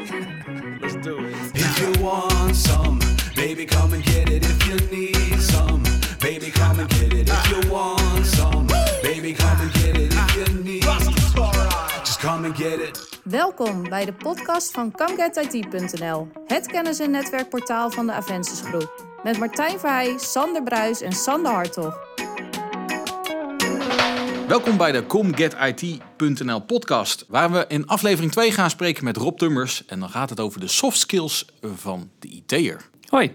Let's do it. If you want some, baby, come and get it. If you need some, baby, come and get it. If you want some, baby, come and get it. If you need, just come and get it. Welkom bij de podcast van ComeGetIT.nl, het kennis- en netwerkportaal van de Avensis Groep. Met Martijn Verheij, Sander Bruis en Sander Hartog. Welkom bij de ComGetIT.nl podcast, waar we in aflevering 2 gaan spreken met Rob Tummers. En dan gaat het over de soft skills van de IT'er. Hoi.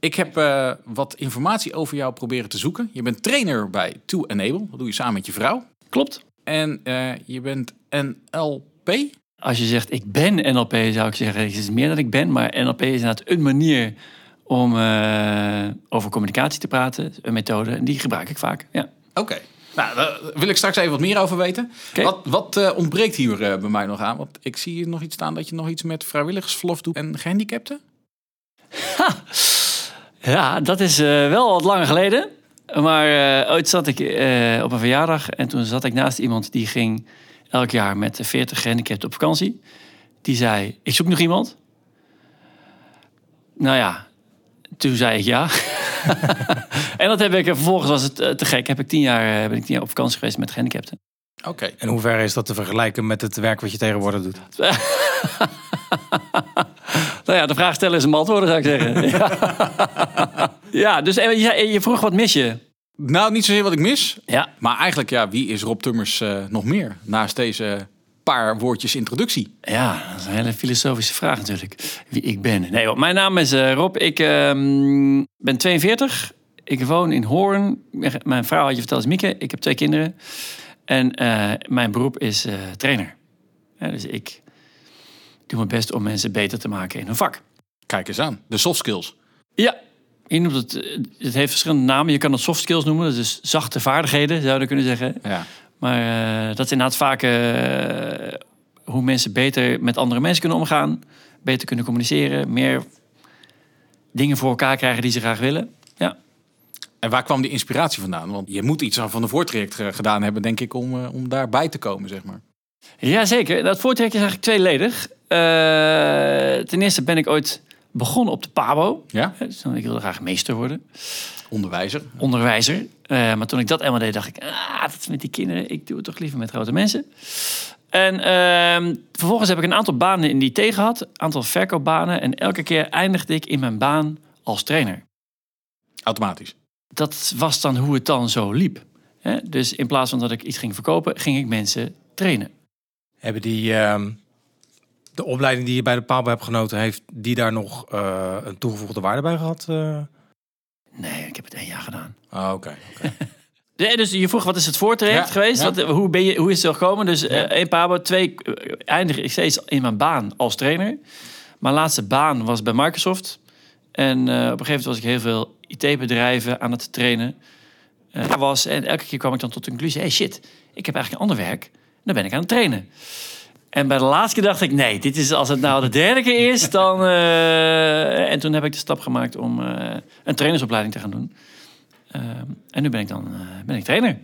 Ik heb eh, wat informatie over jou proberen te zoeken. Je bent trainer bij To Enable, dat doe je samen met je vrouw. Klopt. En eh, je bent NLP. Als je zegt ik ben NLP, zou ik zeggen het is meer dan ik ben. Maar NLP is inderdaad een manier om eh, over communicatie te praten. Een methode. En die gebruik ik vaak. Ja. Oké. Nou, daar wil ik straks even wat meer over weten. Wat, wat eh, ontbreekt hier eh, bij mij nog aan? Want ik zie hier nog iets staan dat je nog iets met vrijwilligersverlof doet en gehandicapten. Ja, dat is eh, wel wat langer geleden. Maar ooit zat ik op een verjaardag en toen zat ik naast iemand die ging elk jaar met 40 gehandicapten op vakantie. Die zei, ik zoek nog iemand. Nou ja, toen zei ik ja. en dat heb ik, vervolgens was het eh, te gek. Heb ik tien jaar, eh, ben ik tien jaar op vakantie geweest met gehandicapten. Oké. In hoeverre is dat te vergelijken met het werk wat je tegenwoordig doet? Nou ja, de vraag stellen is een antwoorden, zou ik zeggen. ja. ja, dus eh, je, je vroeg wat mis je? Nou, niet zozeer wat ik mis. Ja. Maar eigenlijk, ja, wie is Rob Tummers nog meer? Naast deze paar woordjes introductie. Ja, dat is een hele filosofische vraag natuurlijk. Wie ik ben. Nee, mijn naam is eh, Rob. Ik ehm, ben 42. Ik woon in Hoorn. Mijn vrouw had je verteld is Mieke. Ik heb twee kinderen. En eh, mijn beroep is eh, trainer. Ja, dus ik doe mijn best om mensen beter te maken in hun vak. Kijk eens aan. De soft skills. Ja, je noemt het, het heeft verschillende namen. Je kan het soft skills noemen. Dat is zachte vaardigheden, zou je kunnen zeggen. Ja. Maar eh, dat is inderdaad vaak eh, hoe mensen beter met andere mensen kunnen omgaan. Beter kunnen communiceren. Meer dingen voor elkaar krijgen die ze graag willen. Ja. En waar kwam die inspiratie vandaan? Want je moet iets aan van een voortraject eh, gedaan hebben, denk ik, om, om daarbij te komen, zeg maar. Jazeker, dat voortrek is eigenlijk tweeledig. Eh, ten eerste ben ik ooit begonnen op de PABO. Ja? Dus ik wilde graag meester worden. Onderwijzer. onderwijzer. Eh, maar toen ik dat eenmaal deed, dacht ik, ah, dat is met die kinderen. Ik doe het toch liever met grote mensen. En ehm, vervolgens heb ik een aantal banen in die IT gehad. Een aantal verkoopbanen. En elke keer eindigde ik in mijn baan als trainer. Automatisch. Dat was dan hoe het dan zo liep. Hè? Dus in plaats van dat ik iets ging verkopen, ging ik mensen trainen. Hebben die ehm, de opleiding die je bij de Pabo hebt genoten, heeft die daar nog eh, een toegevoegde waarde bij gehad? Nee, ik heb het één jaar gedaan. Ah, oké. dus je vroeg wat is het voortraject Ja, geweest? ja. Wat, hoe, ben je, hoe is het zo gekomen? Dus Ja. eh één Pabo, twee eh, eindig ik steeds in mijn baan als trainer. Mijn laatste baan was bij Microsoft. En eh, op een gegeven moment was ik heel veel IT-bedrijven aan het trainen. Eh, was, en elke keer kwam ik dan tot de conclusie... hey shit, ik heb eigenlijk een ander werk. Dan ben ik aan het trainen. En bij de laatste keer dacht ik... nee, dit is, als het nou de derde keer is, dan... eh, en toen heb ik de stap gemaakt om eh, een trainersopleiding te gaan doen. Ehm, en nu ben ik dan eh, ben ik trainer.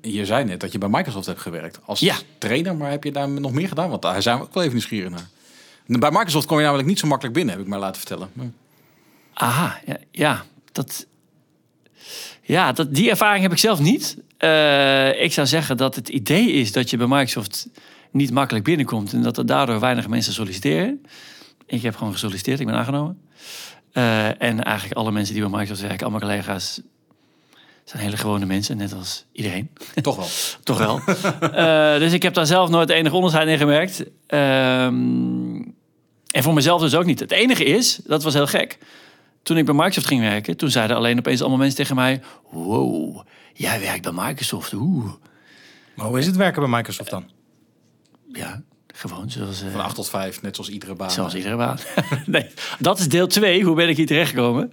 Je zei net dat je bij Microsoft hebt gewerkt als Ja. trainer, maar heb je daar nog meer gedaan? Want daar zijn we ook wel even nieuwsgierig naar. Bij Microsoft kom je namelijk niet zo makkelijk binnen, heb ik mij laten vertellen. Maar- Aha, ja, ja dat, ja dat, die ervaring heb ik zelf niet. Eh, ik zou zeggen dat het idee is dat je bij Microsoft niet makkelijk binnenkomt... en dat er daardoor weinig mensen solliciteren. Ik heb gewoon gesolliciteerd, ik ben aangenomen. Eh, en eigenlijk alle mensen die bij Microsoft werken, al mijn collega's... zijn hele gewone mensen, net als iedereen. Toch wel. Toch wel. Eh, dus ik heb daar zelf nooit enig onderscheid in gemerkt. Ehm, en voor mezelf dus ook niet. Het enige is, dat was heel gek. Toen ik bij Microsoft ging werken, toen zeiden alleen opeens allemaal mensen tegen mij... Wow, jij werkt bij Microsoft. Oeh. Maar hoe is het werken bij Microsoft dan? Ja, gewoon zoals, eh, Van 8 tot 5, net zoals iedere baan. zoals iedere baan. nee, dat is deel 2. Hoe ben ik hier terechtgekomen?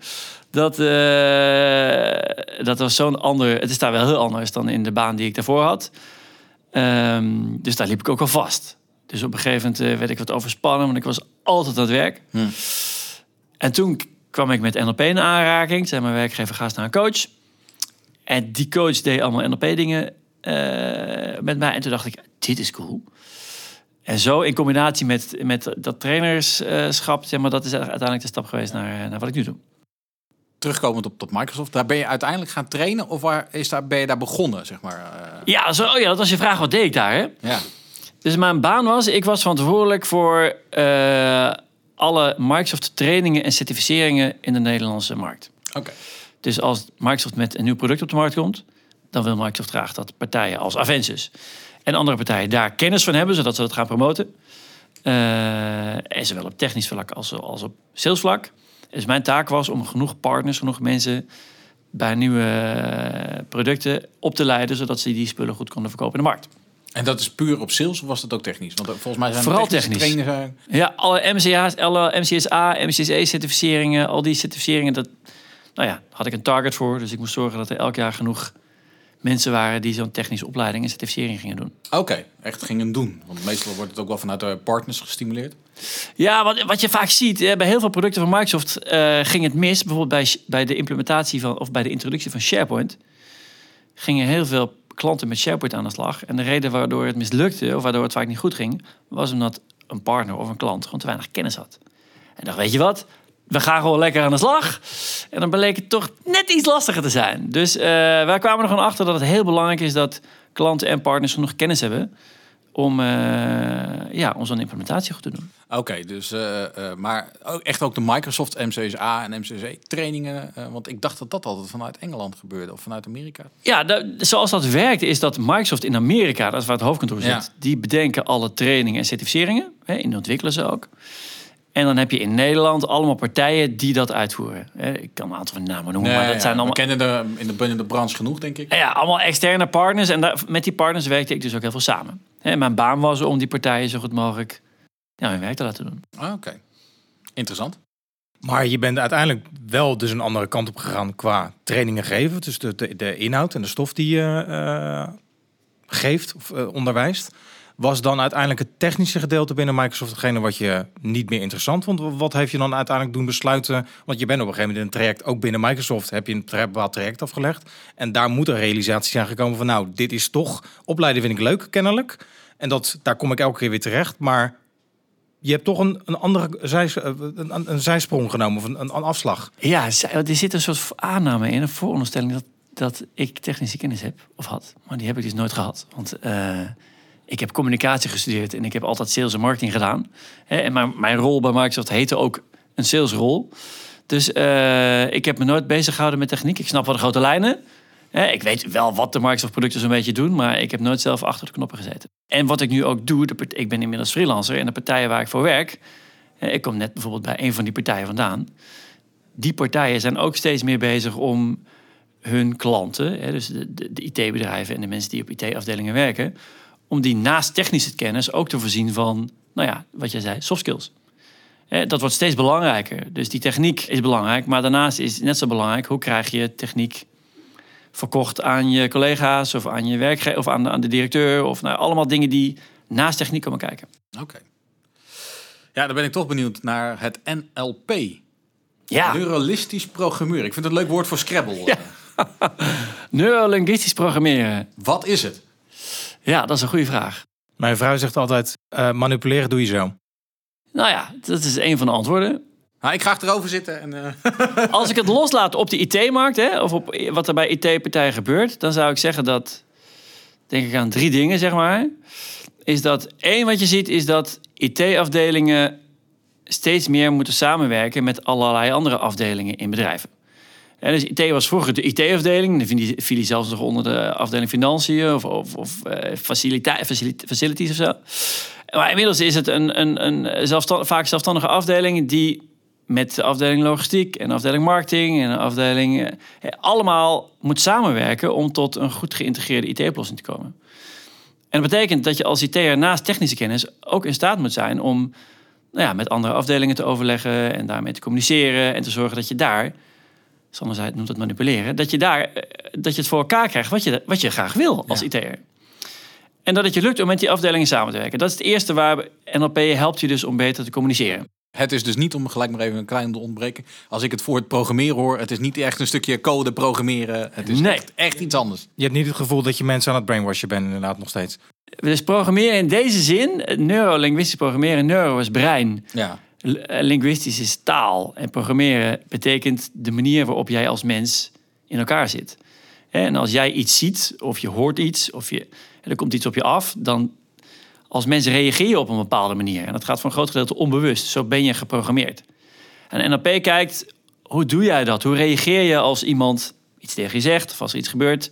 Dat, eh, dat was zo'n ander... Het is daar wel heel anders dan in de baan die ik daarvoor had. Ehm, dus daar liep ik ook al vast. Dus op een gegeven moment eh, werd ik wat overspannen, want ik was altijd aan het werk. Hmm. En toen kwam ik met NLP in aanraking. Zei mijn werkgever, ga eens naar een coach. En die coach deed allemaal NLP-dingen met mij. En toen dacht ik, dit is cool. En zo in combinatie met, met dat trainerschap, zeg maar, dat is uiteindelijk de stap geweest naar, naar wat ik nu doe. Terugkomend op, op Microsoft, daar ben je uiteindelijk gaan trainen of waar is daar, ben je daar begonnen, zeg maar? eh? Ja, zo, oh ja, dat was je vraag, wat deed ik daar? Hè? ja. Dus mijn baan was, ik was verantwoordelijk voor eh, alle Microsoft trainingen en certificeringen in de Nederlandse markt. Oké. Dus als Microsoft met een nieuw product op de markt komt, dan wil Microsoft graag dat partijen als Aventus en andere partijen daar kennis van hebben, zodat ze dat gaan promoten. Eh, en zowel op technisch vlak als, als op salesvlak. Dus mijn taak was om genoeg partners, genoeg mensen bij nieuwe eh, producten op te leiden, zodat ze die spullen goed konden verkopen in de markt. En dat is puur op sales of was dat ook technisch? Want eh, volgens mij zijn Vooral technisch. trainers, Ja, alle MCA's, alle MCSA, MCSE-certificeringen, al die certificeringen, dat, nou ja, had ik een target voor. Dus ik moest zorgen dat er elk jaar genoeg mensen waren die zo'n technische opleiding en certificering gingen doen. Oké, echt gingen doen. Want meestal wordt het ook wel vanuit de partners gestimuleerd. Ja, wat, wat je vaak ziet, bij heel veel producten van Microsoft eh, ging het mis. Bijvoorbeeld bij, bij de implementatie van, of bij de introductie van SharePoint, gingen heel veel klanten met SharePoint aan de slag. En de reden waardoor het mislukte, of waardoor het vaak niet goed ging, was omdat een partner of een klant gewoon te weinig kennis had. En dacht, weet je wat? We gaan gewoon lekker aan de slag. En dan bleek het toch net iets lastiger te zijn. Dus eh, wij kwamen er gewoon achter dat het heel belangrijk is dat klanten en partners genoeg kennis hebben om, eh, ja, om zo'n implementatie goed te doen. Oké, dus, eh, maar ook, echt ook de Microsoft MCSA en MCC trainingen. eh, want ik dacht dat dat altijd vanuit Engeland gebeurde of vanuit Amerika. Ja, zoals dat werkt is dat Microsoft in Amerika, dat is waar het hoofdkantoor zit, Ja. die bedenken alle trainingen en certificeringen. Hè, en ontwikkelen ze ook. En dan heb je in Nederland allemaal partijen die dat uitvoeren. Hè, Ik kan een aantal van de namen noemen, maar dat zijn allemaal, We kennen de, in de, binnen de branche genoeg, denk ik. ja, allemaal externe partners. En daar, met die partners werkte ik dus ook heel veel samen. Hè, mijn baan was om die partijen zo goed mogelijk ja, hun werk te laten doen. Ah, Oké, interessant. Maar je bent uiteindelijk wel dus een andere kant op gegaan qua trainingen geven. Dus de, de, de inhoud en de stof die je eh, geeft of eh, onderwijst. Was dan uiteindelijk het technische gedeelte binnen Microsoft degene wat je niet meer interessant vond? Wat heeft je dan uiteindelijk doen besluiten? Want je bent op een gegeven moment in een traject, ook binnen Microsoft, heb je een bepaald traject afgelegd. En daar moet een realisatie zijn gekomen van nou, dit is toch, opleiden vind ik leuk kennelijk. En dat, daar kom ik elke keer weer terecht. Maar je hebt toch een, een andere zij, eh, een, een, zijsprong genomen of een, een, afslag. Ja, er zit een soort aanname in, een vooronderstelling dat, dat ik technische kennis heb of had. Maar die heb ik dus nooit gehad. Want eh, ik heb communicatie gestudeerd en ik heb altijd sales en marketing gedaan. En mijn, mijn rol bij Microsoft heette ook een salesrol. Dus eh, ik heb me nooit bezig gehouden met techniek. Ik snap wel de grote lijnen. Ik weet wel wat de Microsoft producten zo'n beetje doen, maar ik heb nooit zelf achter de knoppen gezeten. En wat ik nu ook doe, ik ben inmiddels freelancer en de partijen waar ik voor werk, ik kom net bijvoorbeeld bij een van die partijen vandaan die partijen zijn ook steeds meer bezig om hun klanten, dus de IT-bedrijven en de mensen die op IT-afdelingen werken, om die naast technische kennis ook te voorzien van, nou ja, wat jij zei, soft skills. Dat wordt steeds belangrijker. Dus die techniek is belangrijk, maar daarnaast is het net zo belangrijk hoe krijg je techniek verkocht aan je collega's of aan je werkgever of aan de, aan de directeur of nou, allemaal dingen die naast techniek komen kijken. Oké. Ja, dan ben ik toch benieuwd naar het NLP. Ja, Neuralistisch programmeren. Ik vind het een leuk woord voor Scrabble. Ja. neurolinguistisch programmeren. Wat is het? Ja, dat is een goede vraag. Mijn vrouw zegt altijd, eh, manipuleren doe je zo. Nou ja, dat is een van de antwoorden. Nou, ik ga achterover zitten en... eh, Als ik het loslaat op de IT-markt, hè, of op wat er bij IT-partijen gebeurt, dan zou ik zeggen dat, denk ik aan drie dingen, zeg maar. Is dat één wat je ziet, is dat IT-afdelingen steeds meer moeten samenwerken met allerlei andere afdelingen in bedrijven. En dus IT was vroeger de IT-afdeling, dan viel die zelfs nog onder de afdeling financiën of, of, of eh, facilities of zo. Maar inmiddels is het een, een, een zelfstand, vaak zelfstandige afdeling die met de afdeling logistiek en de afdeling marketing en de afdeling eh, allemaal moet samenwerken om tot een goed geïntegreerde IT-oplossing te komen. En dat betekent dat je als IT'er naast technische kennis ook in staat moet zijn om nou ja, met andere afdelingen te overleggen en daarmee te communiceren en te zorgen dat je daar, Het, noemt het manipuleren, dat je daar eh, dat je het voor elkaar krijgt wat je, wat je graag wil als IT'er. En dat het je lukt om met die afdelingen samen te werken. Dat is het eerste waar NLP helpt je dus om beter te communiceren. Het is dus niet, om gelijk maar even een klein te ontbreken. Als ik het voor het programmeren hoor, het is niet echt een stukje code programmeren. Het is Nee. echt, echt iets anders. Je hebt niet het gevoel dat je mensen aan het brainwashen bent inderdaad nog steeds. Dus programmeren in deze zin, neurolinguistisch programmeren, neuro is brein, Ja. Eh, linguistisch is taal. En programmeren betekent de manier waarop jij als mens in elkaar zit. En als jij iets ziet, of je hoort iets, of je, er komt iets op je af, dan als mens reageer je op een bepaalde manier. En dat gaat voor een groot gedeelte onbewust. Zo ben je geprogrammeerd. En NLP kijkt, hoe doe jij dat? Hoe reageer je als iemand iets tegen je zegt, of als er iets gebeurt?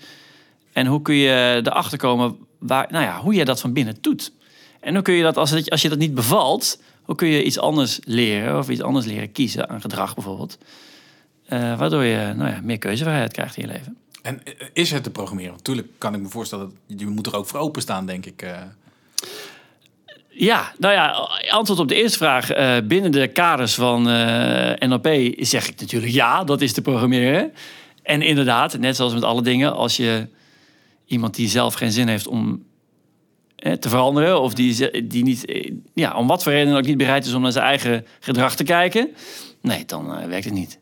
En hoe kun je erachter komen waar, nou ja, hoe je dat van binnen doet? En hoe kun je dat, als, als je dat niet bevalt, hoe kun je iets anders leren of iets anders leren kiezen aan gedrag bijvoorbeeld? Eh, waardoor je nou ja, meer keuzevrijheid krijgt in je leven. En eh, is het te programmeren? Natuurlijk kan ik me voorstellen, dat je moet er ook voor openstaan, denk ik. eh. Ja, nou ja, antwoord op de eerste vraag. binnen de kaders van eh, NLP zeg ik natuurlijk ja, dat is te programmeren. En inderdaad, net zoals met alle dingen, als je iemand die zelf geen zin heeft om te veranderen, of die, die niet, eh, ja, om wat voor reden ook niet bereid is om naar zijn eigen gedrag te kijken, nee, dan eh, werkt het niet.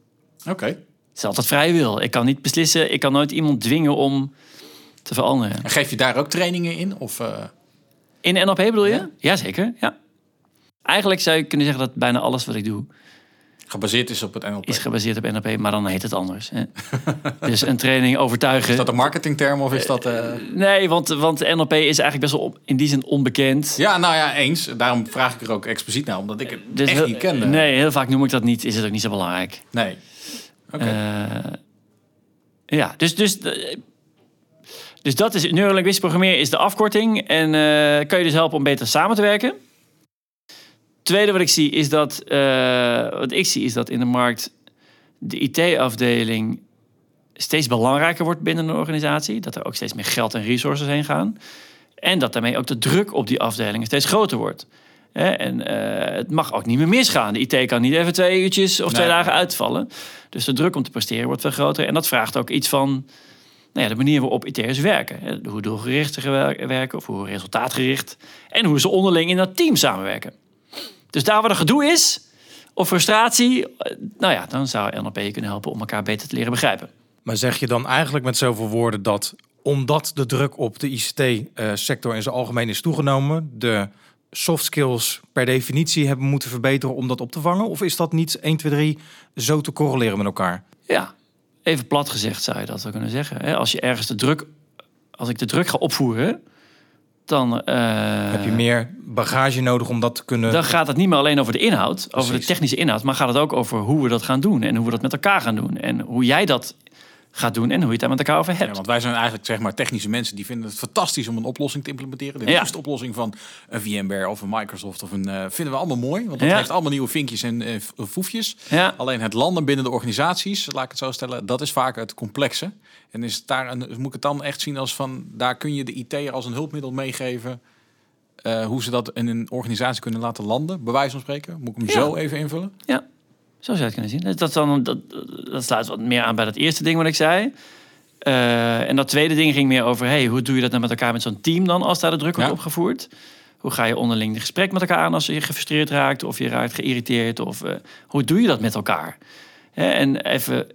Oké. Het is altijd vrije wil. Ik kan niet beslissen, ik kan nooit iemand dwingen om te veranderen. En geef je daar ook trainingen in? Of, eh, In NLP bedoel je? Ja. Jazeker, ja. Eigenlijk zou je kunnen zeggen dat bijna alles wat ik doe gebaseerd is op het NLP? is gebaseerd op NLP, maar dan heet het anders. Hè? dus een training overtuigen. Is dat een marketingterm of is dat... eh, Nee, want, want NLP is eigenlijk best wel op- in die zin onbekend. Ja, nou ja, eens. Daarom vraag ik er ook expliciet naar, omdat ik het Dus echt heel- niet kende. Nee, heel vaak noem ik dat niet. Is het ook niet zo belangrijk. Nee. Oké. Eh, ja, dus, dus, eh, dus dat is neurolinguistisch programmeren is de afkorting. En eh, kan je dus helpen om beter samen te werken. Tweede wat ik zie is dat, eh, wat ik zie is dat in de markt de IT-afdeling steeds belangrijker wordt binnen een organisatie. Dat er ook steeds meer geld en resources heen gaan. En dat daarmee ook de druk op die afdelingen steeds groter wordt. Hè, En eh, het mag ook niet meer misgaan. De IT kan niet even twee uurtjes of twee Nee. dagen uitvallen. Dus de druk om te presteren wordt veel groter. En dat vraagt ook iets van nou ja, de manier waarop IT'ers werken. Hè, Hoe doelgericht ze wer- werken of hoe resultaatgericht. En hoe ze onderling in dat team samenwerken. Dus daar waar er gedoe is of frustratie, eh, nou ja, dan zou NLP je kunnen helpen om elkaar beter te leren begrijpen. Maar zeg je dan eigenlijk met zoveel woorden dat omdat de druk op de ICT-sector in zijn algemeen is toegenomen, de soft skills per definitie hebben moeten verbeteren om dat op te vangen? Of is dat niet 1, 2, 3 zo te correleren met elkaar? Ja, even plat gezegd zou je dat wel kunnen zeggen. Als je ergens de druk, als ik de druk ga opvoeren, dan, eh, Heb je meer bagage nodig om dat te kunnen... dan gaat het niet meer alleen over de inhoud, over de technische inhoud, maar gaat het ook over hoe we dat gaan doen en hoe we dat met elkaar gaan doen. En hoe jij dat gaat doen en hoe je het daar met elkaar over Ja, hebt. want wij zijn eigenlijk zeg maar technische mensen die vinden het fantastisch om een oplossing te implementeren. De Ja. oplossing van een VMware of een Microsoft of een eh, vinden we allemaal mooi, want dat Ja. heeft allemaal nieuwe vinkjes en f- foefjes. Ja. Alleen het landen binnen de organisaties, laat ik het zo stellen, dat is vaak het complexe. En is daar een, moet ik het dan echt zien als van daar kun je de IT als een hulpmiddel meegeven. hoe ze dat in een organisatie kunnen laten landen, bij wijze van spreken. Moet ik hem Ja. zo even invullen? Ja, zo zou je het kunnen zien. Dat, dat, dan, dat, dat sluit wat meer aan bij dat eerste ding wat ik zei. Eh, en dat tweede ding ging meer over... Hey, hoe doe je dat nou met elkaar met zo'n team dan... als daar de druk wordt Ja. opgevoerd? Hoe ga je onderling de gesprek met elkaar aan... als je gefrustreerd raakt of je raakt geïrriteerd? Of eh, hoe doe je dat met elkaar? Hè, en even een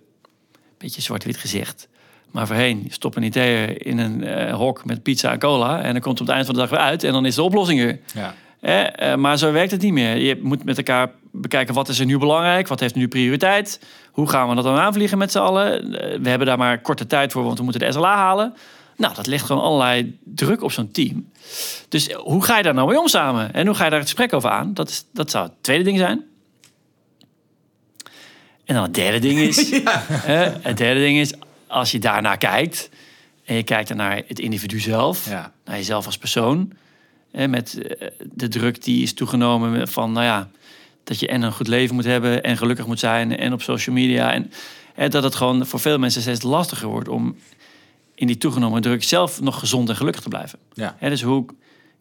beetje zwart-wit gezegd... Maar voorheen, je stopt een IT'er in een eh, hok met pizza en cola... en dan komt het op het eind van de dag weer uit... en dan is de oplossing er. Ja. Hè? eh, maar zo werkt het niet meer. Je moet met elkaar bekijken wat is er nu belangrijk, wat heeft nu prioriteit, hoe gaan we dat dan aanvliegen met z'n allen. Eh, we hebben daar maar korte tijd voor, want we moeten de SLA halen. Nou, dat legt gewoon allerlei druk op zo'n team. Dus eh, hoe ga je daar nou mee om samen? En hoe ga je daar het gesprek over aan? Dat, is, dat zou het tweede ding zijn. En dan het derde ding is... het derde ding is, als je daarnaar kijkt... en je kijkt naar het individu zelf... Ja. naar jezelf als persoon... Hè, met eh, de druk die is toegenomen van, nou ja, dat je en een goed leven moet hebben en gelukkig moet zijn en op social media. En hè, dat het gewoon voor veel mensen steeds lastiger wordt om in die toegenomen druk zelf nog gezond en gelukkig te blijven. Ja. Hè, dus hoe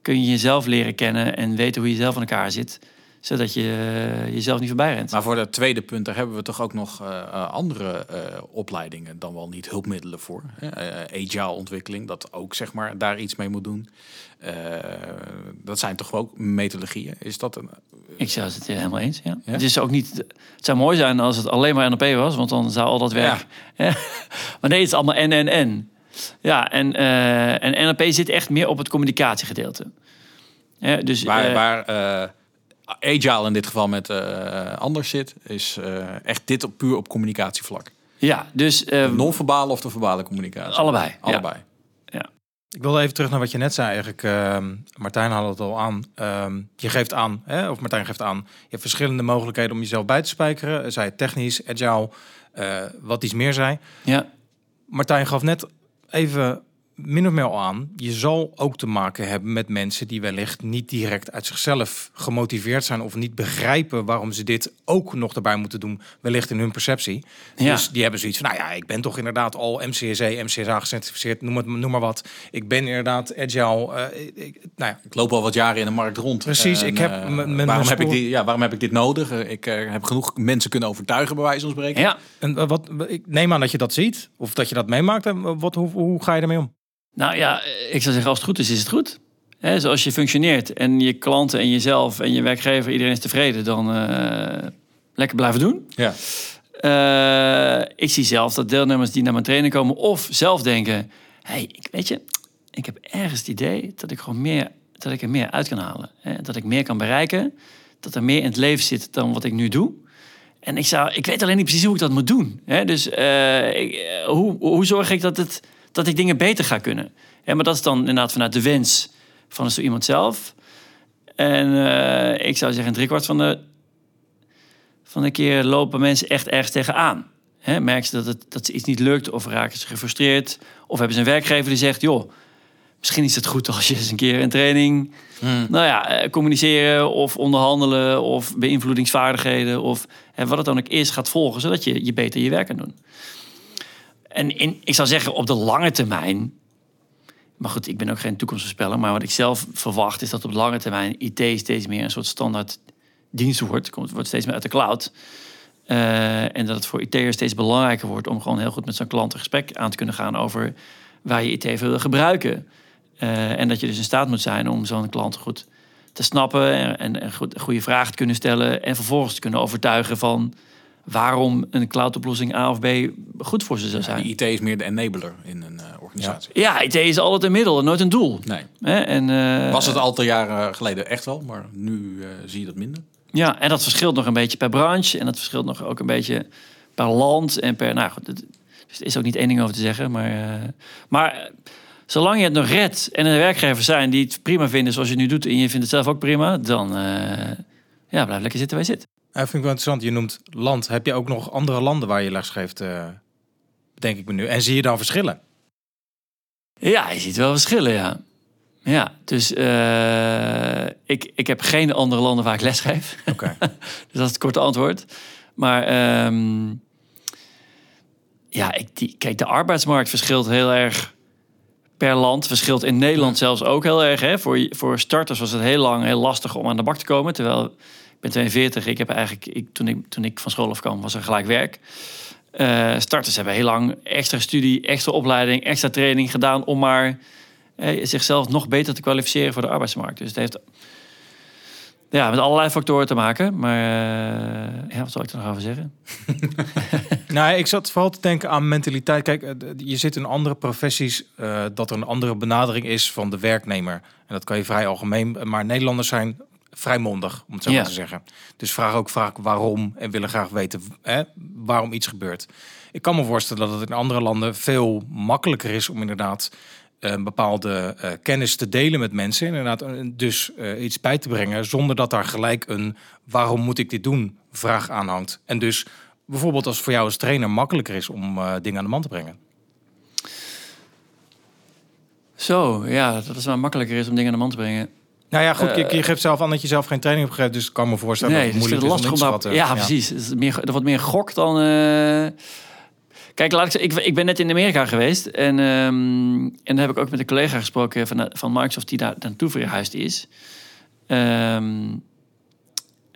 kun je jezelf leren kennen en weten hoe je zelf in elkaar zit, zodat je eh, jezelf niet voorbij rent. Maar voor dat tweede punt, daar hebben we toch ook nog eh, eh, andere opleidingen, dan wel niet hulpmiddelen voor. Agile ontwikkeling, dat ook zeg maar daar iets mee moet doen. Dat zijn toch ook methodologieën? Is dat een... Ik zou het helemaal eens. Ja. Ja? Het, is ook niet, het zou mooi zijn als het alleen maar NLP was, want dan zou al dat werk. Ja. Maar nee, het is allemaal en en en. Ja, en, eh, en NLP zit echt meer op het communicatiegedeelte. Hè, dus, Waar, eh, waar eh, Agile in dit geval met eh, anders zit, is eh, echt dit op, puur op communicatievlak. ja, dus eh, Non-verbale of de verbale communicatie? allebei. ja. Allebei. Ik wilde even terug naar wat je net zei eigenlijk. Ehm, Martijn had het al aan. Ehm, je geeft aan, hè, of Martijn geeft aan. Je hebt verschillende mogelijkheden om jezelf bij te spijkeren. Zij technisch, agile, eh, wat iets meer zei. Ja, Martijn gaf net even min of meer al aan. Je zal ook te maken hebben met mensen die wellicht niet direct uit zichzelf gemotiveerd zijn of niet begrijpen waarom ze dit ook nog erbij moeten doen, wellicht in hun perceptie. Ja. Dus die hebben zoiets van, nou ja, ik ben toch inderdaad al MCSE, MCSA gecertificeerd, noem, het, noem maar wat. Ik ben inderdaad agile. eh, ik, nou ja, Ik loop al wat jaren in de markt rond. Precies, En, ik heb mijn waarom, heb ik die, ja, waarom heb ik dit nodig? Eh, Ik heb genoeg mensen kunnen overtuigen, bij wijze van spreken. ja. en wat, ik neem aan dat je dat ziet of dat je dat meemaakt. En wat, hoe, hoe ga je ermee om? Nou ja, ik zou zeggen, als het goed is, is het goed. Hè, zoals je functioneert en je klanten en jezelf en je werkgever, iedereen is tevreden, dan eh, lekker blijven doen. Ja. Eh, ik zie zelf dat deelnemers die naar mijn training komen of zelf denken: hey, ik, weet je, ik heb ergens het idee dat ik gewoon meer, dat ik er meer uit kan halen. Dat ik meer kan bereiken, dat er meer in het leven zit dan wat ik nu doe. En ik, zou, ik weet alleen niet precies hoe ik dat moet doen. Dus ik, eh, hoe, hoe zorg ik dat, het, dat ik dingen beter ga kunnen? Maar dat is dan inderdaad vanuit de wens van zo iemand zelf. En eh, ik zou zeggen, driekwart van de, van de keer lopen mensen echt ergens tegenaan. Hè, merken ze dat, het, dat ze iets niet lukt of raken ze gefrustreerd. Of hebben ze een werkgever die zegt, joh, misschien is het goed als je eens een keer een training... Nou ja, eh, communiceren of onderhandelen of beïnvloedingsvaardigheden... of hè, wat het dan ook is, gaat volgen, zodat je, je beter je werk kan doen. En ik zou zeggen, op de lange termijn... Maar goed, ik ben ook geen toekomstvoorspeller. Maar wat ik zelf verwacht is dat op lange termijn IT steeds meer een soort standaard dienst wordt. Komt, wordt steeds meer uit de cloud. Eh, en dat het voor IT'ers steeds belangrijker wordt om gewoon heel goed met zo'n klant een gesprek aan te kunnen gaan over waar je IT voor wil gebruiken. Eh, en dat je dus in staat moet zijn om zo'n klant goed te snappen en, en, en goed, goede vragen te kunnen stellen. En vervolgens te kunnen overtuigen van waarom een cloud-oplossing A of B goed voor ze zou zijn. IT is meer de enabler in een eh, organisatie. Ja, IT is altijd een middel en nooit een doel. Nee. Hè? En, eh, Was het een aantal jaren geleden echt wel, maar nu eh, zie je dat minder. Ja, en dat verschilt nog een beetje per branche. En dat verschilt nog ook een beetje per land en per... Nou goed, het- dus er is ook niet één ding over te zeggen. Maar, maar zolang je het nog redt en er werkgevers zijn die het prima vinden zoals je het nu doet... en je vindt het zelf ook prima, dan ja, blijf lekker zitten waar je zit. Ja, vind ik wel interessant. Je noemt land. Heb je ook nog andere landen waar je les geeft, eh, denk ik me nu. En zie je dan verschillen? Ja, je ziet wel verschillen, ja. Ja, dus eh, ik, ik heb geen andere landen waar ik les geef. Oké. Dus dat is het korte antwoord. Maar ehm, ja, ik, die, kijk, de arbeidsmarkt verschilt heel erg per land. Verschilt in Nederland zelfs ook heel erg. Hè. Voor, voor starters was het heel lang heel lastig om aan de bak te komen. Terwijl ik ben 42. Ik heb eigenlijk, ik, toen, ik, toen ik van school afkwam, was er gelijk werk. Eh, starters hebben heel lang extra studie, extra opleiding, extra training gedaan om maar eh, zichzelf nog beter te kwalificeren voor de arbeidsmarkt. Dus het heeft ja, met allerlei factoren te maken. Maar eh, ja, wat zal ik er nog over zeggen? nou, ik zat vooral te denken aan mentaliteit. Kijk, je zit in andere professies eh, dat er een andere benadering is van de werknemer. En dat kan je vrij algemeen. Maar Nederlanders zijn vrij mondig, om het zo Ja. maar te zeggen. Dus vragen ook vaak waarom en willen graag weten hè, waarom iets gebeurt. Ik kan me voorstellen dat het in andere landen veel makkelijker is om inderdaad een bepaalde eh, kennis te delen met mensen. Inderdaad, eh, dus eh, iets bij te brengen zonder dat daar gelijk een waarom moet ik dit doen vraag aan hangt. En dus bijvoorbeeld als het voor jou als trainer makkelijker is om eh, dingen aan de man te brengen. Zo, ja, dat het maar makkelijker is om dingen aan de man te brengen. Nou ja, goed, je, je geeft zelf aan dat je zelf geen training hebt gegeven, dus ik kan me voorstellen Nee, dat het dus moeilijk is het om lastig om te daar... schatten. Ja, precies. Het is meer, er wordt meer gok dan... eh, Kijk, laat ik zeggen, ik, ik ben net in Amerika geweest. En, ehm, en daar heb ik ook met een collega gesproken van, van Microsoft die daar naartoe verhuisd is. Ehm,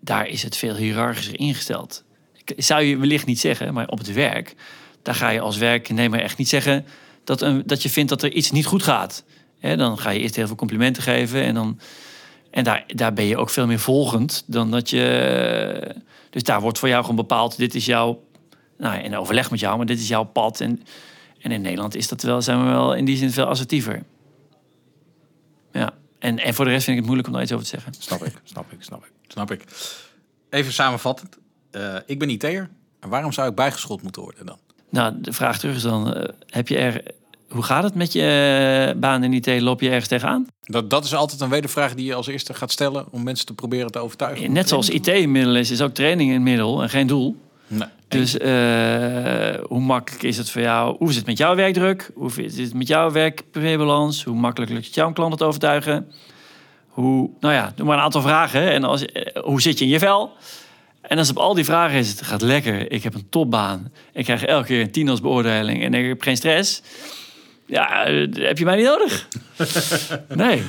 daar is het veel hiërarchischer ingesteld. Ik- Zou je wellicht niet zeggen, maar op het werk... daar ga je als werknemer echt niet zeggen... dat, een, dat je vindt dat er iets niet goed gaat. Hè, dan ga je eerst heel veel complimenten geven... en, dan, en daar, daar ben je ook veel meer volgend dan dat je... Dus daar wordt voor jou gewoon bepaald... dit is jouw nou, in overleg met jou, maar dit is jouw pad. En, En in Nederland is dat wel, zijn we wel in die zin veel assertiever. Ja. En, en voor de rest vind ik het moeilijk om daar iets over te zeggen. Snap ik, snap ik, snap ik. Snap ik. Even samenvattend. Eh, ik ben IT'er. En waarom zou ik bijgeschoold moeten worden dan? Nou, de vraag terug is dan, eh, heb je er, hoe gaat het met je eh, baan in IT? Loop je ergens tegenaan? Dat, dat is altijd een wedervraag die je als eerste gaat stellen om mensen te proberen te overtuigen. Net zoals IT een middel is, is ook training een middel en geen doel. Nee. Dus eh, hoe makkelijk is het voor jou? Hoe is het met jouw werkdruk? Hoe is het met jouw werk-privébalans? Hoe makkelijk lukt het jou om klanten te overtuigen? Hoe, nou ja, doe maar een aantal vragen. En als, eh, hoe zit je in je vel? En als op al die vragen is, het gaat lekker. Ik heb een topbaan. Ik krijg elke keer een tien als beoordeling en ik heb geen stress. Ja, eh, heb je mij niet nodig. Nee.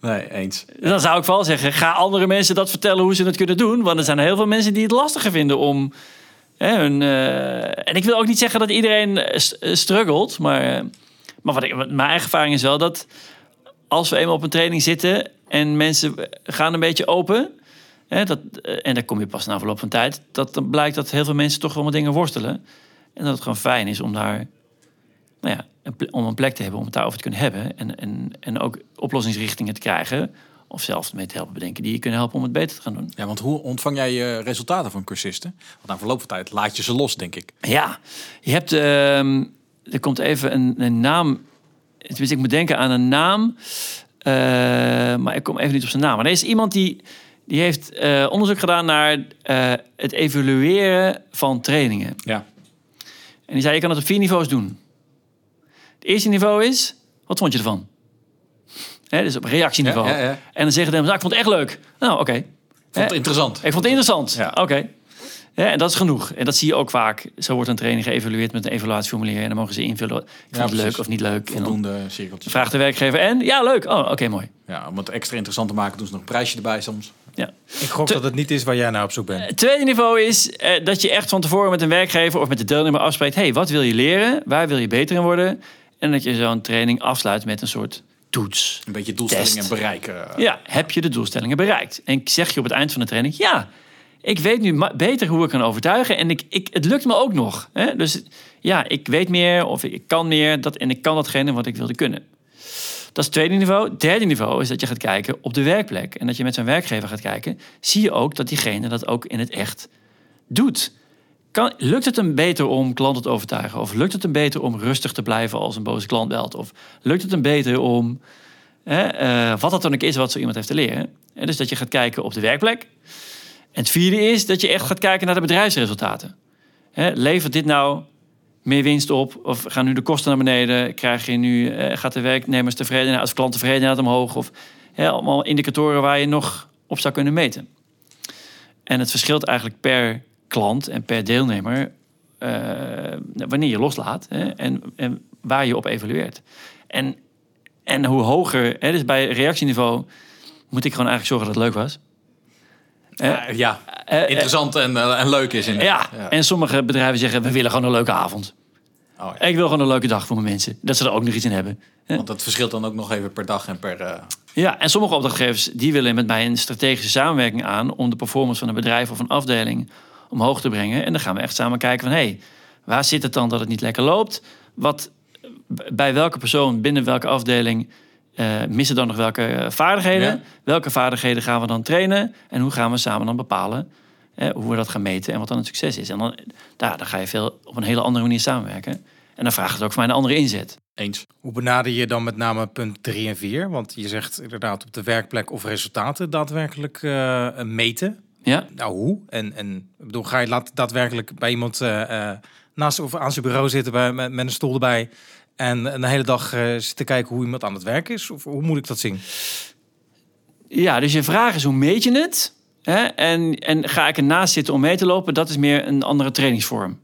nee, eens. Dan zou ik vooral zeggen, ga andere mensen dat vertellen hoe ze het kunnen doen. Want er zijn heel veel mensen die het lastiger vinden om... Hè, hun, eh, en ik wil ook niet zeggen dat iedereen eh, struggelt. Maar, maar wat ik, mijn eigen ervaring is wel dat als we eenmaal op een training zitten... en mensen gaan een beetje open... Hè, dat, en dan kom je pas na verloop van tijd... dat dan blijkt dat heel veel mensen toch wel met dingen worstelen. En dat het gewoon fijn is om daar nou ja, een om een plek te hebben om het daarover te kunnen hebben. En, en, en ook oplossingsrichtingen te krijgen. Of zelf mee te helpen bedenken die je kunnen helpen om het beter te gaan doen. Ja, want hoe ontvang jij je resultaten van cursisten? Want na verloop van tijd laat je ze los, denk ik. Ja, je hebt. ehm, er komt even een, een naam. Tenminste, ik moet denken aan een naam. eh, maar ik kom even niet op zijn naam. Maar er is iemand die. Die heeft eh, onderzoek gedaan naar eh, het evalueren van trainingen. Ja. En die zei, je kan het op vier niveaus doen. Het eerste niveau is, wat vond je ervan? Hè, dus op reactieniveau. Ja, ja, ja. En dan zeggen de mensen, nou, ik vond het echt leuk. Nou, oké. Vond het interessant. Ik vond het interessant. Ja. Oké. Hè, en dat is genoeg. En dat zie je ook vaak. Zo wordt een training geëvalueerd met een evaluatieformulier. En dan mogen ze invullen, ik vond het leuk of niet leuk. En dan Voldoende cirkeltjes. vraagt de werkgever, en? Ja, leuk. Oh, oké, mooi. Ja, om het extra interessant te maken doen ze nog een prijsje erbij soms. Ja. Ik gok dat het niet is waar jij naar op zoek bent. Het tweede niveau is eh, dat je echt van tevoren met een werkgever of met de deelnemer afspreekt: hey, wat wil je leren? Waar wil je beter in worden? En dat je zo'n training afsluit met een soort toets. Een beetje doelstellingen Test. bereiken. Ja, heb je de doelstellingen bereikt? En zeg je op het eind van de training: ja, ik weet nu beter hoe ik kan overtuigen en ik, ik, het lukt me ook nog. Hè? Dus ja, ik weet meer of ik kan meer dat, en ik kan datgene wat ik wilde kunnen. Dat is het tweede niveau. Het derde niveau is dat je gaat kijken op de werkplek. En dat je met zo'n werkgever gaat kijken. Zie je ook dat diegene dat ook in het echt doet. Kan, lukt het hem beter om klanten te overtuigen? Of lukt het hem beter om rustig te blijven als een boze klant belt? Of lukt het hem beter om, hè, eh, wat dat dan ook is wat zo iemand heeft te leren? En dus dat je gaat kijken op de werkplek. En het vierde is dat je echt gaat kijken naar de bedrijfsresultaten. Hè, levert dit nou meer winst op? Of gaan nu de kosten naar beneden? Krijg je nu, eh, gaat de werknemers tevredenheid of klanttevredenheid omhoog? Of hè, allemaal indicatoren waar je nog op zou kunnen meten. En het verschilt eigenlijk per klant en per deelnemer eh, wanneer je loslaat hè, en, en waar je op evalueert. En, en hoe hoger, hè, dus bij reactieniveau moet ik gewoon eigenlijk zorgen dat het leuk was. Ja, ja. Eh, eh, interessant en, eh, en leuk is. ja, en sommige bedrijven zeggen we willen gewoon een leuke avond. Oh, ja. Ik wil gewoon een leuke dag voor mijn mensen. Dat ze er ook nog iets in hebben. Want dat verschilt dan ook nog even per dag en per... eh, Ja, en sommige opdrachtgevers die willen met mij een strategische samenwerking aan om de performance van een bedrijf of een afdeling omhoog te brengen. En dan gaan we echt samen kijken van hé, hey, waar zit het dan dat het niet lekker loopt? Wat, bij welke persoon binnen welke afdeling eh, missen dan nog welke eh, vaardigheden? Ja. Welke vaardigheden gaan we dan trainen? En hoe gaan we samen dan bepalen eh, hoe we dat gaan meten en wat dan een succes is? En dan, daar, dan ga je veel op een hele andere manier samenwerken. En dan vraagt het ook voor mij een andere inzet. eens. Hoe benader je dan met name punt 3 en 4? Want je zegt inderdaad op de werkplek of resultaten daadwerkelijk meten. Ja, Nou, hoe? En, en ik bedoel, ga je laat daadwerkelijk bij iemand eh, eh, naast of aan zijn bureau zitten bij, met, met een stoel erbij en een hele dag eh, zitten kijken hoe iemand aan het werk is? Of hoe moet ik dat zien? Ja, dus je vraag is hoe meet je het? Hè? En, en ga ik ernaast zitten om mee te lopen? Dat is meer een andere trainingsvorm.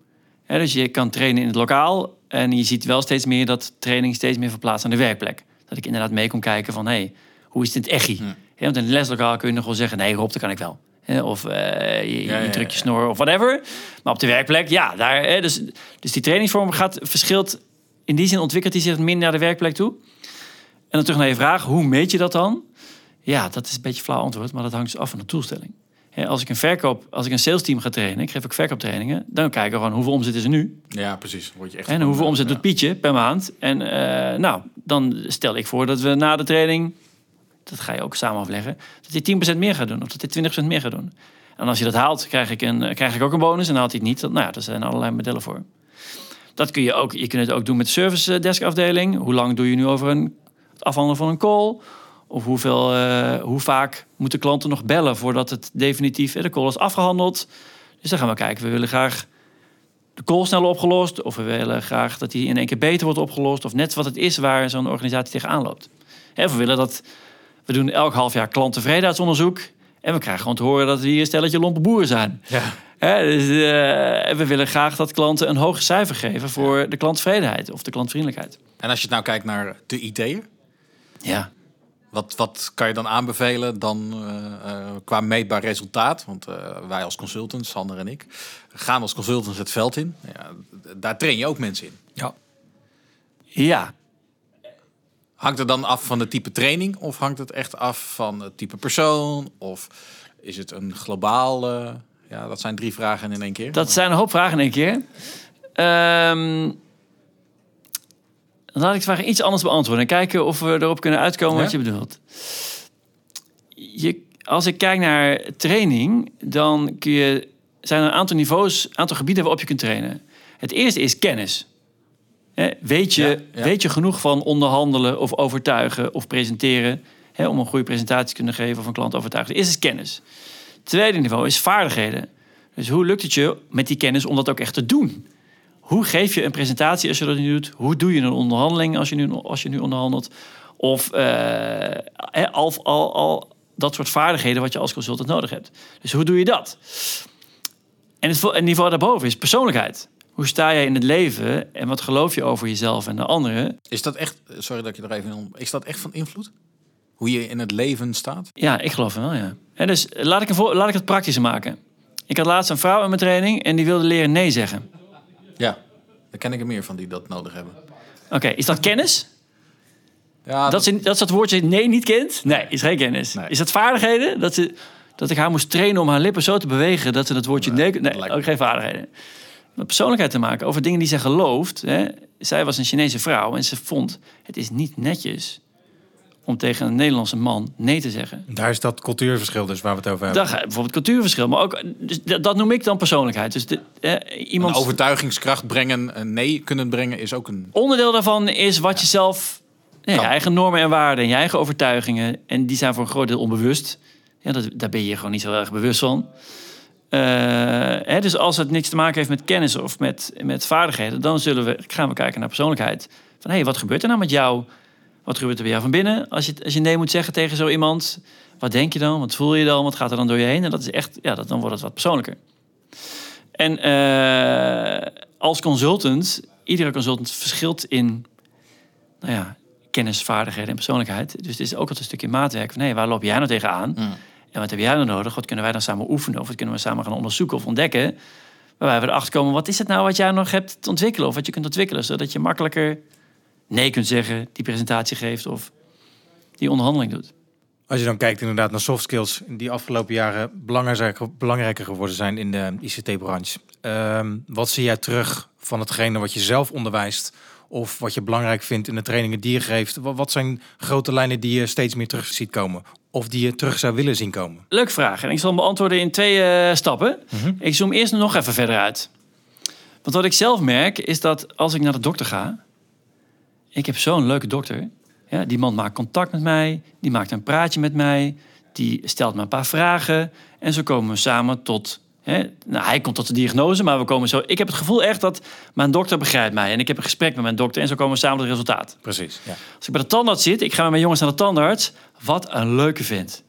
Hè, dus je kan trainen in het lokaal. En je ziet wel steeds meer dat training steeds meer verplaatst aan de werkplek. Dat ik inderdaad mee kon kijken van... Hey, hoe is het echi? Hè, want in het leslokaal kun je nog wel zeggen... Nee, Rob, dat kan ik wel. Of eh, je, Ja, je drukt je snor of whatever. Maar op de werkplek, ja. Daar, hè, dus, dus die trainingsvorm gaat, verschilt... In die zin ontwikkelt hij zich minder naar de werkplek toe. En dan terug naar je vraag, hoe meet je dat dan? Ja, dat is een beetje een flauw antwoord, maar dat hangt dus af van de doelstelling. Hè, als ik een verkoop, als ik een sales team ga trainen, ik geef ook verkooptrainingen, dan kijken we gewoon hoeveel omzet is er nu. Ja, precies. Word je echt En hoeveel omzet ja. doet Pietje per maand? En eh, nou, dan stel ik voor dat we na de training, dat ga je ook samen afleggen, dat hij 10% meer gaat doen of dat hij 20% meer gaat doen. En als je dat haalt, krijg ik, een, krijg ik ook een bonus. En haalt hij het niet, nou ja, daar zijn allerlei modellen voor. Dat kun je ook, je kunt het ook doen met de service desk afdeling. Hoe lang doe je nu over een, het afhandelen van een call? Of hoeveel, eh, hoe vaak moeten klanten nog bellen voordat het definitief eh, de call is afgehandeld? Dus dan gaan we kijken. We willen graag de call sneller opgelost. Of we willen graag dat die in één keer beter wordt opgelost. Of net wat het is waar zo'n organisatie tegenaan loopt. Hè, Of we willen dat... We doen elk half jaar klanttevredenheidsonderzoek. En we krijgen gewoon te horen dat we hier een stelletje lompe boeren zijn. Ja. Hè, dus, eh, we willen graag dat klanten een hoger cijfer geven voor de klanttevredenheid of de klantvriendelijkheid. En als je nou kijkt naar de IT'er, Ja. wat, wat kan je dan aanbevelen dan eh, eh, qua meetbaar resultaat? Want wij als consultants, Sander en ik, gaan als consultants het veld in. Ja, daar train je ook mensen in. Ja. Ja, Hangt het dan af van het type training of hangt het echt af van het type persoon? Of is het een globaal... ja, dat zijn drie vragen in één keer. Dat zijn een hoop vragen in één keer. Dan laat ik de vraag iets anders beantwoorden. En kijken of we erop kunnen uitkomen wat je bedoelt. Je, als ik kijk naar training, dan kun je, zijn er een aantal niveaus, een aantal gebieden waarop je kunt trainen. Het eerste is kennis. Hè, weet, je, Ja, ja. weet je genoeg van onderhandelen of overtuigen of presenteren... Hè, om een goede presentatie te kunnen geven of een klant overtuigen. Het is kennis. Het tweede niveau is vaardigheden. Dus hoe lukt het je met die kennis om dat ook echt te doen? Hoe geef je een presentatie als je dat niet doet? Hoe doe je een onderhandeling als je nu, als je nu onderhandelt? Of eh, al, al, al dat soort vaardigheden wat je als consultant nodig hebt. Dus hoe doe je dat? En het niveau daarboven is persoonlijkheid. Hoe sta jij in het leven en wat geloof je over jezelf en de anderen? Is dat echt, sorry dat ik je er even in, is dat echt van invloed? Hoe je in het leven staat? Ja, ik geloof wel, ja. En dus laat ik, een voor, laat ik het praktischer maken. Ik had laatst een vrouw in mijn training en die wilde leren nee zeggen. Ja, daar ken ik er meer van die dat nodig hebben. Oké, is dat kennis? Ja, Dat ze, dat ze woordje nee niet kent? Nee, is geen kennis. Nee. Is dat vaardigheden? Dat, ze, dat ik haar moest trainen om haar lippen zo te bewegen dat ze het woordje nee... Nee, lijkt ook geen vaardigheden. Met persoonlijkheid te maken over dingen die zij gelooft. Hè. Zij was een Chinese vrouw en ze vond het is niet netjes om tegen een Nederlandse man nee te zeggen. Daar is dat cultuurverschil dus waar we het over hebben. Bijvoorbeeld cultuurverschil, maar ook dus dat, dat noem ik dan persoonlijkheid. Dus de, eh, een iemand overtuigingskracht brengen, een nee kunnen brengen, is ook een... onderdeel daarvan is wat je zelf, ja, je eigen normen en waarden en je eigen overtuigingen. En die zijn voor een groot deel onbewust. Ja, dat, daar ben je gewoon niet zo erg bewust van. Eh, dus als het niks te maken heeft met kennis of met, met vaardigheden, dan zullen we, gaan we kijken naar persoonlijkheid. Van hé, hey, wat gebeurt er nou met jou? Wat gebeurt er bij jou van binnen? Als je, als je nee moet zeggen tegen zo iemand, wat denk je dan? Wat voel je dan? Wat gaat er dan door je heen? En dat is echt, ja, dan wordt het wat persoonlijker. En eh, als consultant, iedere consultant verschilt in nou ja, kennis, vaardigheden en persoonlijkheid. Dus het is ook altijd een stukje maatwerk van hé, waar loop jij nou tegenaan? En wat heb jij nou nodig? Wat kunnen wij dan samen oefenen? Of wat kunnen we samen gaan onderzoeken of ontdekken? Waarbij we erachter komen, wat is het nou wat jij nog hebt te ontwikkelen? Of wat je kunt ontwikkelen, zodat je makkelijker nee kunt zeggen, die presentatie geeft of die onderhandeling doet. Als je dan kijkt inderdaad naar soft skills die afgelopen jaren belangrijker, geworden zijn in de ICT-branche. Ehm, wat zie jij terug van hetgene wat je zelf onderwijst of wat je belangrijk vindt in de trainingen die je geeft? Wat zijn grote lijnen die je steeds meer terug ziet komen of die je terug zou willen zien komen? Leuke vraag. En ik zal hem beantwoorden in twee eh, stappen. Ik zoom eerst nog even verder uit. Want wat ik zelf merk is dat als ik naar de dokter ga... Ik heb zo'n leuke dokter. Ja, die man maakt contact met mij. Die maakt een praatje met mij. Die stelt me een paar vragen. En zo komen we samen tot... Hè, nou, hij komt tot de diagnose, maar we komen zo... Ik heb het gevoel echt dat mijn dokter begrijpt mij. En ik heb een gesprek met mijn dokter. En zo komen we samen tot het resultaat. Precies. Ja. Als ik bij de tandarts zit, ik ga met mijn jongens naar de tandarts. Wat een leuke vent.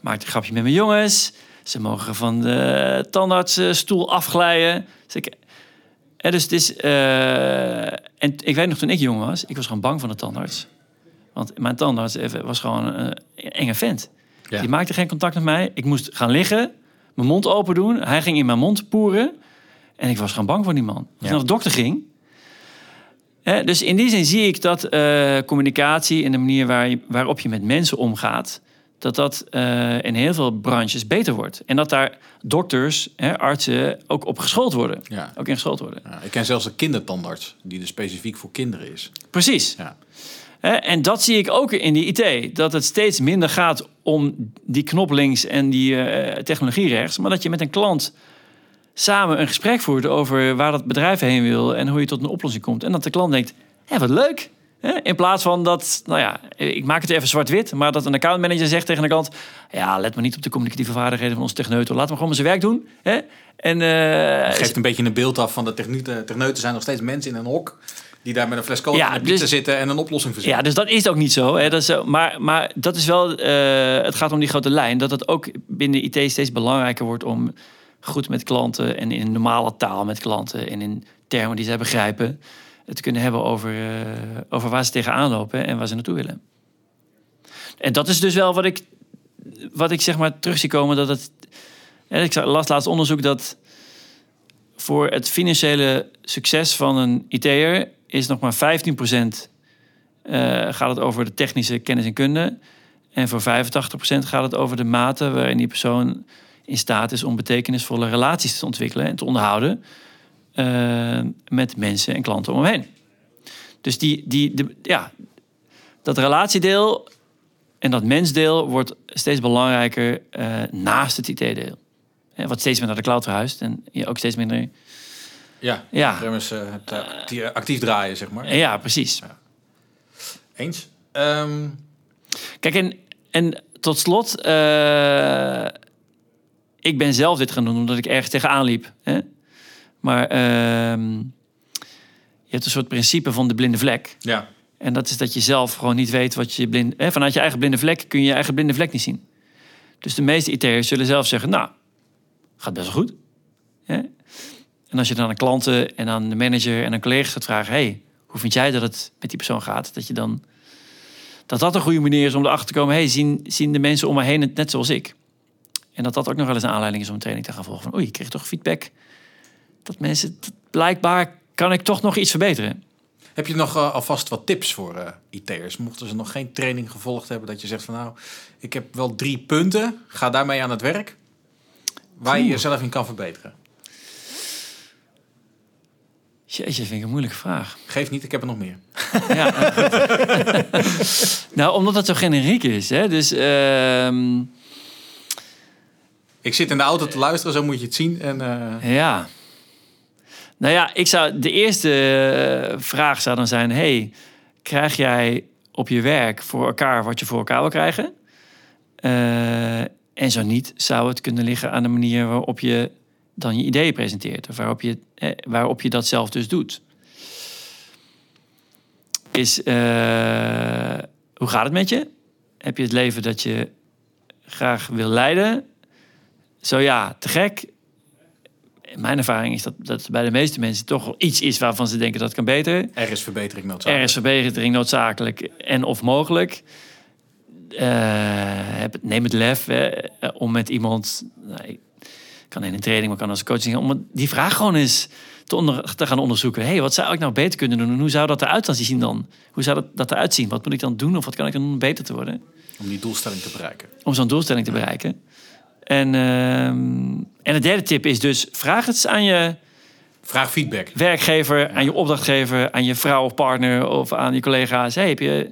Maakt een grapje met mijn jongens. Ze mogen van de tandartsstoel afglijden. Dus ik, en dus het is, eh, en ik weet nog toen ik jong was, ik was gewoon bang van de tandarts. Want mijn tandarts even was gewoon een enge vent. Ja. Die maakte geen contact met mij. Ik moest gaan liggen, mijn mond open doen. Hij ging in mijn mond poeren. En ik was gewoon bang voor die man. Als ik Ja. naar de dokter ging, Hè, dus in die zin zie ik dat eh, communicatie en de manier waar je- waarop je met mensen omgaat, dat dat eh, in heel veel branches beter wordt. En dat daar dokters, hè, artsen ook op geschoold worden. Ja. Ook in geschoold worden. Ja, ik ken zelfs een kindertandarts die er specifiek voor kinderen is. Precies. Ja. En dat zie ik ook in die IT. Dat het steeds minder gaat om die knop links en die eh, technologie rechts. Maar dat je met een klant samen een gesprek voert over waar dat bedrijf heen wil en hoe je tot een oplossing komt. En dat de klant denkt, hé, wat leuk. In plaats van dat, nou ja, ik maak het even zwart-wit, maar dat een accountmanager zegt tegen de klant, ja, let maar niet op de communicatieve vaardigheden van onze techneuten. Laat hem gewoon zijn werk doen. Hè? En eh, Geeft een beetje een beeld af van de techneuten. Techneuten zijn nog steeds mensen in een hok die daar met een fles cola Ja, dus- zitten en een oplossing Ja, verzinnen. dus dat is ook niet zo. Hè? Dat is, maar, maar dat is wel, eh, het gaat om die grote lijn. Dat het ook binnen IT steeds belangrijker wordt om goed met klanten en in normale taal met klanten en in termen die zij begrijpen, het te kunnen hebben over, eh, over waar ze tegenaan lopen en waar ze naartoe willen. En dat is dus wel wat ik, wat ik zeg maar terug zie komen. Dat het, en ik las laatst onderzoek dat voor het financiële succes van een IT'er is nog maar 15% eh, gaat het over de technische kennis en kunde. En voor 85% gaat het over de mate waarin die persoon in staat is om betekenisvolle relaties te ontwikkelen en te onderhouden eh, met mensen en klanten om hem heen. Dus die, die, de, ja, dat relatiedeel en dat mensdeel wordt steeds belangrijker eh, naast het IT-deel. Wat steeds meer naar de cloud verhuist en je ook steeds minder. Ja, Ja. het, eh, het eh, actie- actief draaien, zeg maar. Ja, precies. Eens. Ehm, Kijk, en, en tot slot, eh, ik ben zelf dit gaan doen omdat ik ergens tegenaan liep. Hè? Maar ehm, je hebt een soort principe van de blinde vlek. ja. En dat is dat je zelf gewoon niet weet wat je blind... Hè, vanuit je eigen blinde vlek kun je je eigen blinde vlek niet zien. Dus de meeste IT'ers zullen zelf zeggen, nou, gaat best wel goed. Hè? En als je dan aan klanten en aan de manager en aan collega's gaat vragen... hey, hoe vind jij dat het met die persoon gaat? Dat je dan dat dat een goede manier is om erachter te komen... hey, zien, zien de mensen om me heen het net zoals ik? En dat dat ook nog wel eens een aanleiding is om een training te gaan volgen. Van, oei, ik kreeg toch feedback dat mensen... blijkbaar kan ik toch nog iets verbeteren. Heb je nog eh, alvast wat tips voor eh IT'ers? Mochten ze nog geen training gevolgd hebben, dat je zegt van nou, ik heb wel drie punten, ga daarmee aan het werk. Waar je jezelf in kan verbeteren. Jeetje, vind ik een moeilijke vraag. Geef niet, ik heb er nog meer. Ja. nou, omdat het zo generiek is. Hè? Dus ehm, Ik zit in de auto te luisteren, zo moet je het zien. En, eh, ja. Nou ja, ik zou, de eerste eh, vraag zou dan zijn... hey, krijg jij op je werk voor elkaar wat je voor elkaar wil krijgen? Eh, en zo niet, zou het kunnen liggen aan de manier waarop je dan je ideeën presenteert. Of waarop je, eh, waarop je dat zelf dus doet. Is, eh, hoe gaat het met je? Heb je het leven dat je graag wil leiden? Zo ja, te gek. Mijn ervaring is dat, dat bij de meeste mensen toch wel iets is waarvan ze denken dat kan beter. er is verbetering Er noodzakelijk. is verbetering noodzakelijk en of mogelijk. Eh, heb, neem het lef om met iemand, nou, kan in een training, maar kan als coaching, om die vraag gewoon eens te, onder, te gaan onderzoeken. hey, wat zou ik nou beter kunnen doen? En hoe zou dat eruit zien dan? Hoe zou dat, dat eruit zien? Wat moet ik dan doen? Of wat kan ik dan doen om beter te worden? Om die doelstelling te bereiken. Om zo'n doelstelling te bereiken. En, ehm, en de derde tip is dus, vraag het eens aan je Vraag feedback. werkgever, aan je opdrachtgever, aan je vrouw of partner of aan je collega's. Hey, heb je...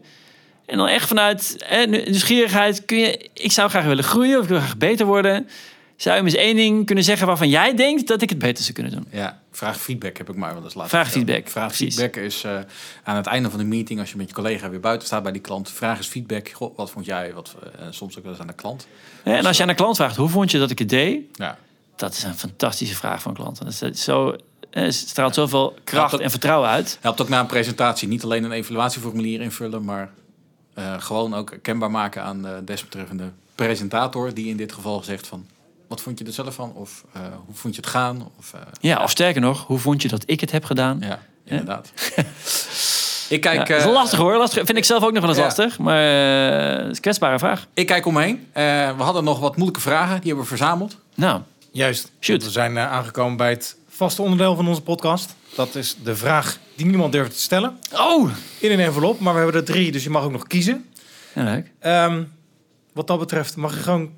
En dan echt vanuit hè, nieuwsgierigheid kun je... Ik zou graag willen groeien of ik wil graag beter worden. Zou je me eens één ding kunnen zeggen waarvan jij denkt dat ik het beter zou kunnen doen? Ja, vraag feedback heb ik maar wel eens laten Vraag vertellen. feedback, Vraag precies. feedback is eh, aan het einde van de meeting, als je met je collega weer buiten staat bij die klant, vraag eens feedback. Goh, wat vond jij? Wat, eh, soms ook wel eens aan de klant. En als je aan een klant vraagt, hoe vond je dat ik het deed? Ja. Dat is een fantastische vraag van klanten. Dat is zo, het straalt zoveel kracht en vertrouwen uit. Helpt ook na een presentatie niet alleen een evaluatieformulier invullen, maar eh, gewoon ook kenbaar maken aan de desbetreffende presentator, die in dit geval zegt van, wat vond je er zelf van? Of eh, hoe vond je het gaan? Of, eh, Ja, of sterker nog, hoe vond je dat ik het heb gedaan? ja, inderdaad. ik, kijk, Ja, dat is eh, lastig hoor. Lastig. Vind ik zelf ook nog wel eens Ja. lastig. Maar eh, het is een kwetsbare vraag. ik kijk om me heen. Eh, we hadden nog wat moeilijke vragen, die hebben we verzameld. Nou, Juist. Shoot. We zijn aangekomen bij het vaste onderdeel van onze podcast. Dat is de vraag die niemand durft te stellen. oh! In een envelop, maar we hebben er drie, dus je mag ook nog kiezen. Ja, leuk. Ehm, wat dat betreft mag je gewoon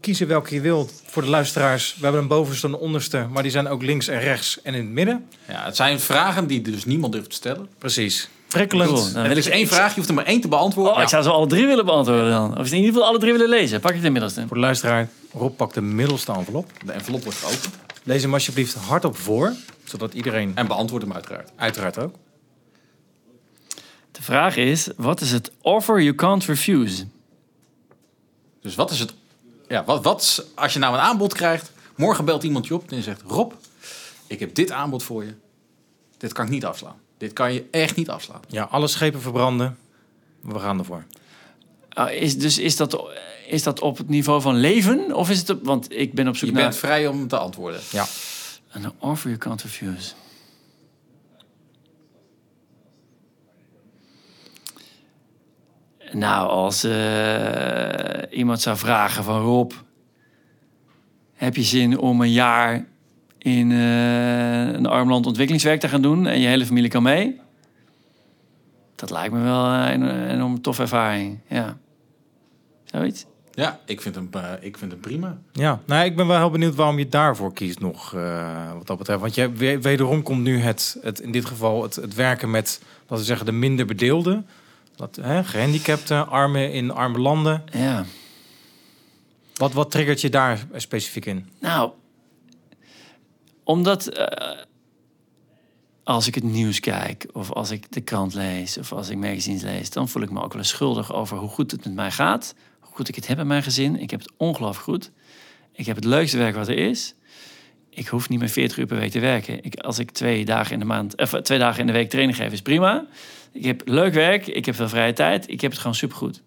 kiezen welke je wilt. Voor de luisteraars, we hebben een bovenste en een onderste, maar die zijn ook links en rechts en in het midden. Ja, het zijn vragen die dus niemand durft te stellen. Precies. Prikkelend. Cool. Nou, Er wil is ik één vraag, je hoeft er maar één te beantwoorden. Oh, ik zou ze alle drie willen beantwoorden dan. Of in ieder geval alle drie willen lezen. Pak het inmiddels. dan. Voor de luisteraar, Rob pakt de middelste envelop. De envelop wordt geopend. Lees hem alsjeblieft hardop voor, zodat iedereen, En beantwoord hem uiteraard. uiteraard ook. De vraag is, wat is het offer you can't refuse? Dus wat is het... Ja, wat, wat als je nou een aanbod krijgt... Morgen belt iemand je op en zegt... Rob, ik heb dit aanbod voor je. Dit kan ik niet afslaan. Dit kan je echt niet afslaan. Ja, alle schepen verbranden. We gaan ervoor. Ah, is, dus is dat, is dat op het niveau van leven? Of is het op, want ik ben op zoek Je naar bent vrij om te antwoorden. Ja. een offer you can't refuse. Nou, als eh, iemand zou vragen van Rob, heb je zin om een jaar in eh, een arm land ontwikkelingswerk te gaan doen en je hele familie kan mee? Dat lijkt me wel een, een enorm toffe ervaring. Ja. Zoiets? Ja, ik vind hem, eh, ik vind hem prima. Ja, nou, ik ben wel heel benieuwd waarom je daarvoor kiest nog, eh, wat dat betreft. Want je, we- wederom komt nu het, het, in dit geval het, het werken met, laten we zeggen, de minder bedeelden. Dat, hè, gehandicapten, armen in arme landen. Ja. Wat, wat triggert je daar specifiek in? Nou, omdat eh, als ik het nieuws kijk, of als ik de krant lees, of als ik magazines lees, dan voel ik me ook wel eens schuldig over hoe goed het met mij gaat. Hoe goed ik het heb in mijn gezin. Ik heb het ongelooflijk goed. Ik heb het leukste werk wat er is. Ik hoef niet meer 40 uur per week te werken. Ik, als ik twee dagen in de maand, of twee dagen in de week training geef, is prima. Ik heb leuk werk, ik heb veel vrije tijd, ik heb het gewoon supergoed.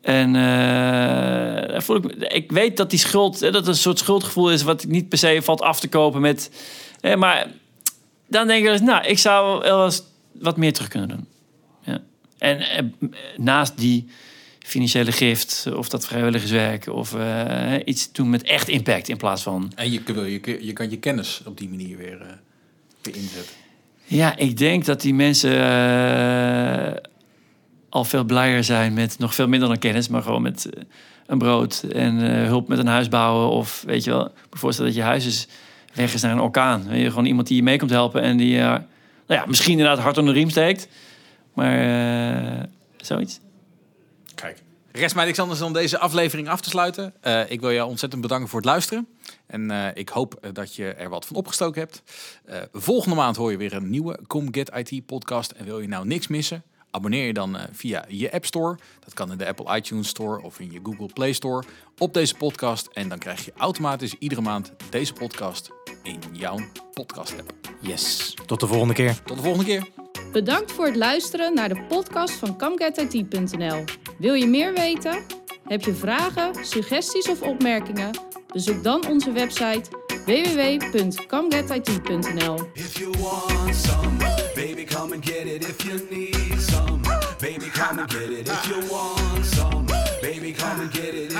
En eh, voel ik, ik weet dat die schuld, dat het een soort schuldgevoel is wat niet per se valt af te kopen met. Maar dan denk ik nou, ik zou wel eens wat meer terug kunnen doen. Ja. En eh, naast die financiële gift, of dat vrijwilligerswerk, of eh, iets doen met echt impact in plaats van. En je, je, kan je kennis op die manier weer, weer inzetten. Ja, ik denk dat die mensen eh, al veel blijer zijn met nog veel minder dan kennis, maar gewoon met eh, een brood en eh, hulp met een huis bouwen. Of weet je wel, voorstellen dat je huis is weg is naar een orkaan. Weet je, gewoon iemand die je mee komt helpen en die, nou ja, misschien inderdaad hard onder de riem steekt. Maar zoiets. Rest mij niks anders dan deze aflevering af te sluiten. Eh, ik wil jou ontzettend bedanken voor het luisteren. En eh, ik hoop eh, dat je er wat van opgestoken hebt. Volgende maand hoor je weer een nieuwe Come Get IT podcast. En wil je nou niks missen? Abonneer je dan via je App Store. Dat kan in de Apple iTunes Store of in je Google Play Store. Op deze podcast. En dan krijg je automatisch iedere maand deze podcast in jouw podcast app. Yes. Tot de volgende keer. Tot de volgende keer. Bedankt voor het luisteren naar de podcast van CamGetIT.nl. Wil je meer weten? Heb je vragen, suggesties of opmerkingen? Bezoek dan onze website www.camgetit.nl. If you want some, baby, come and get it. If you need some, baby, come and get it. If you want some, baby, come and get it.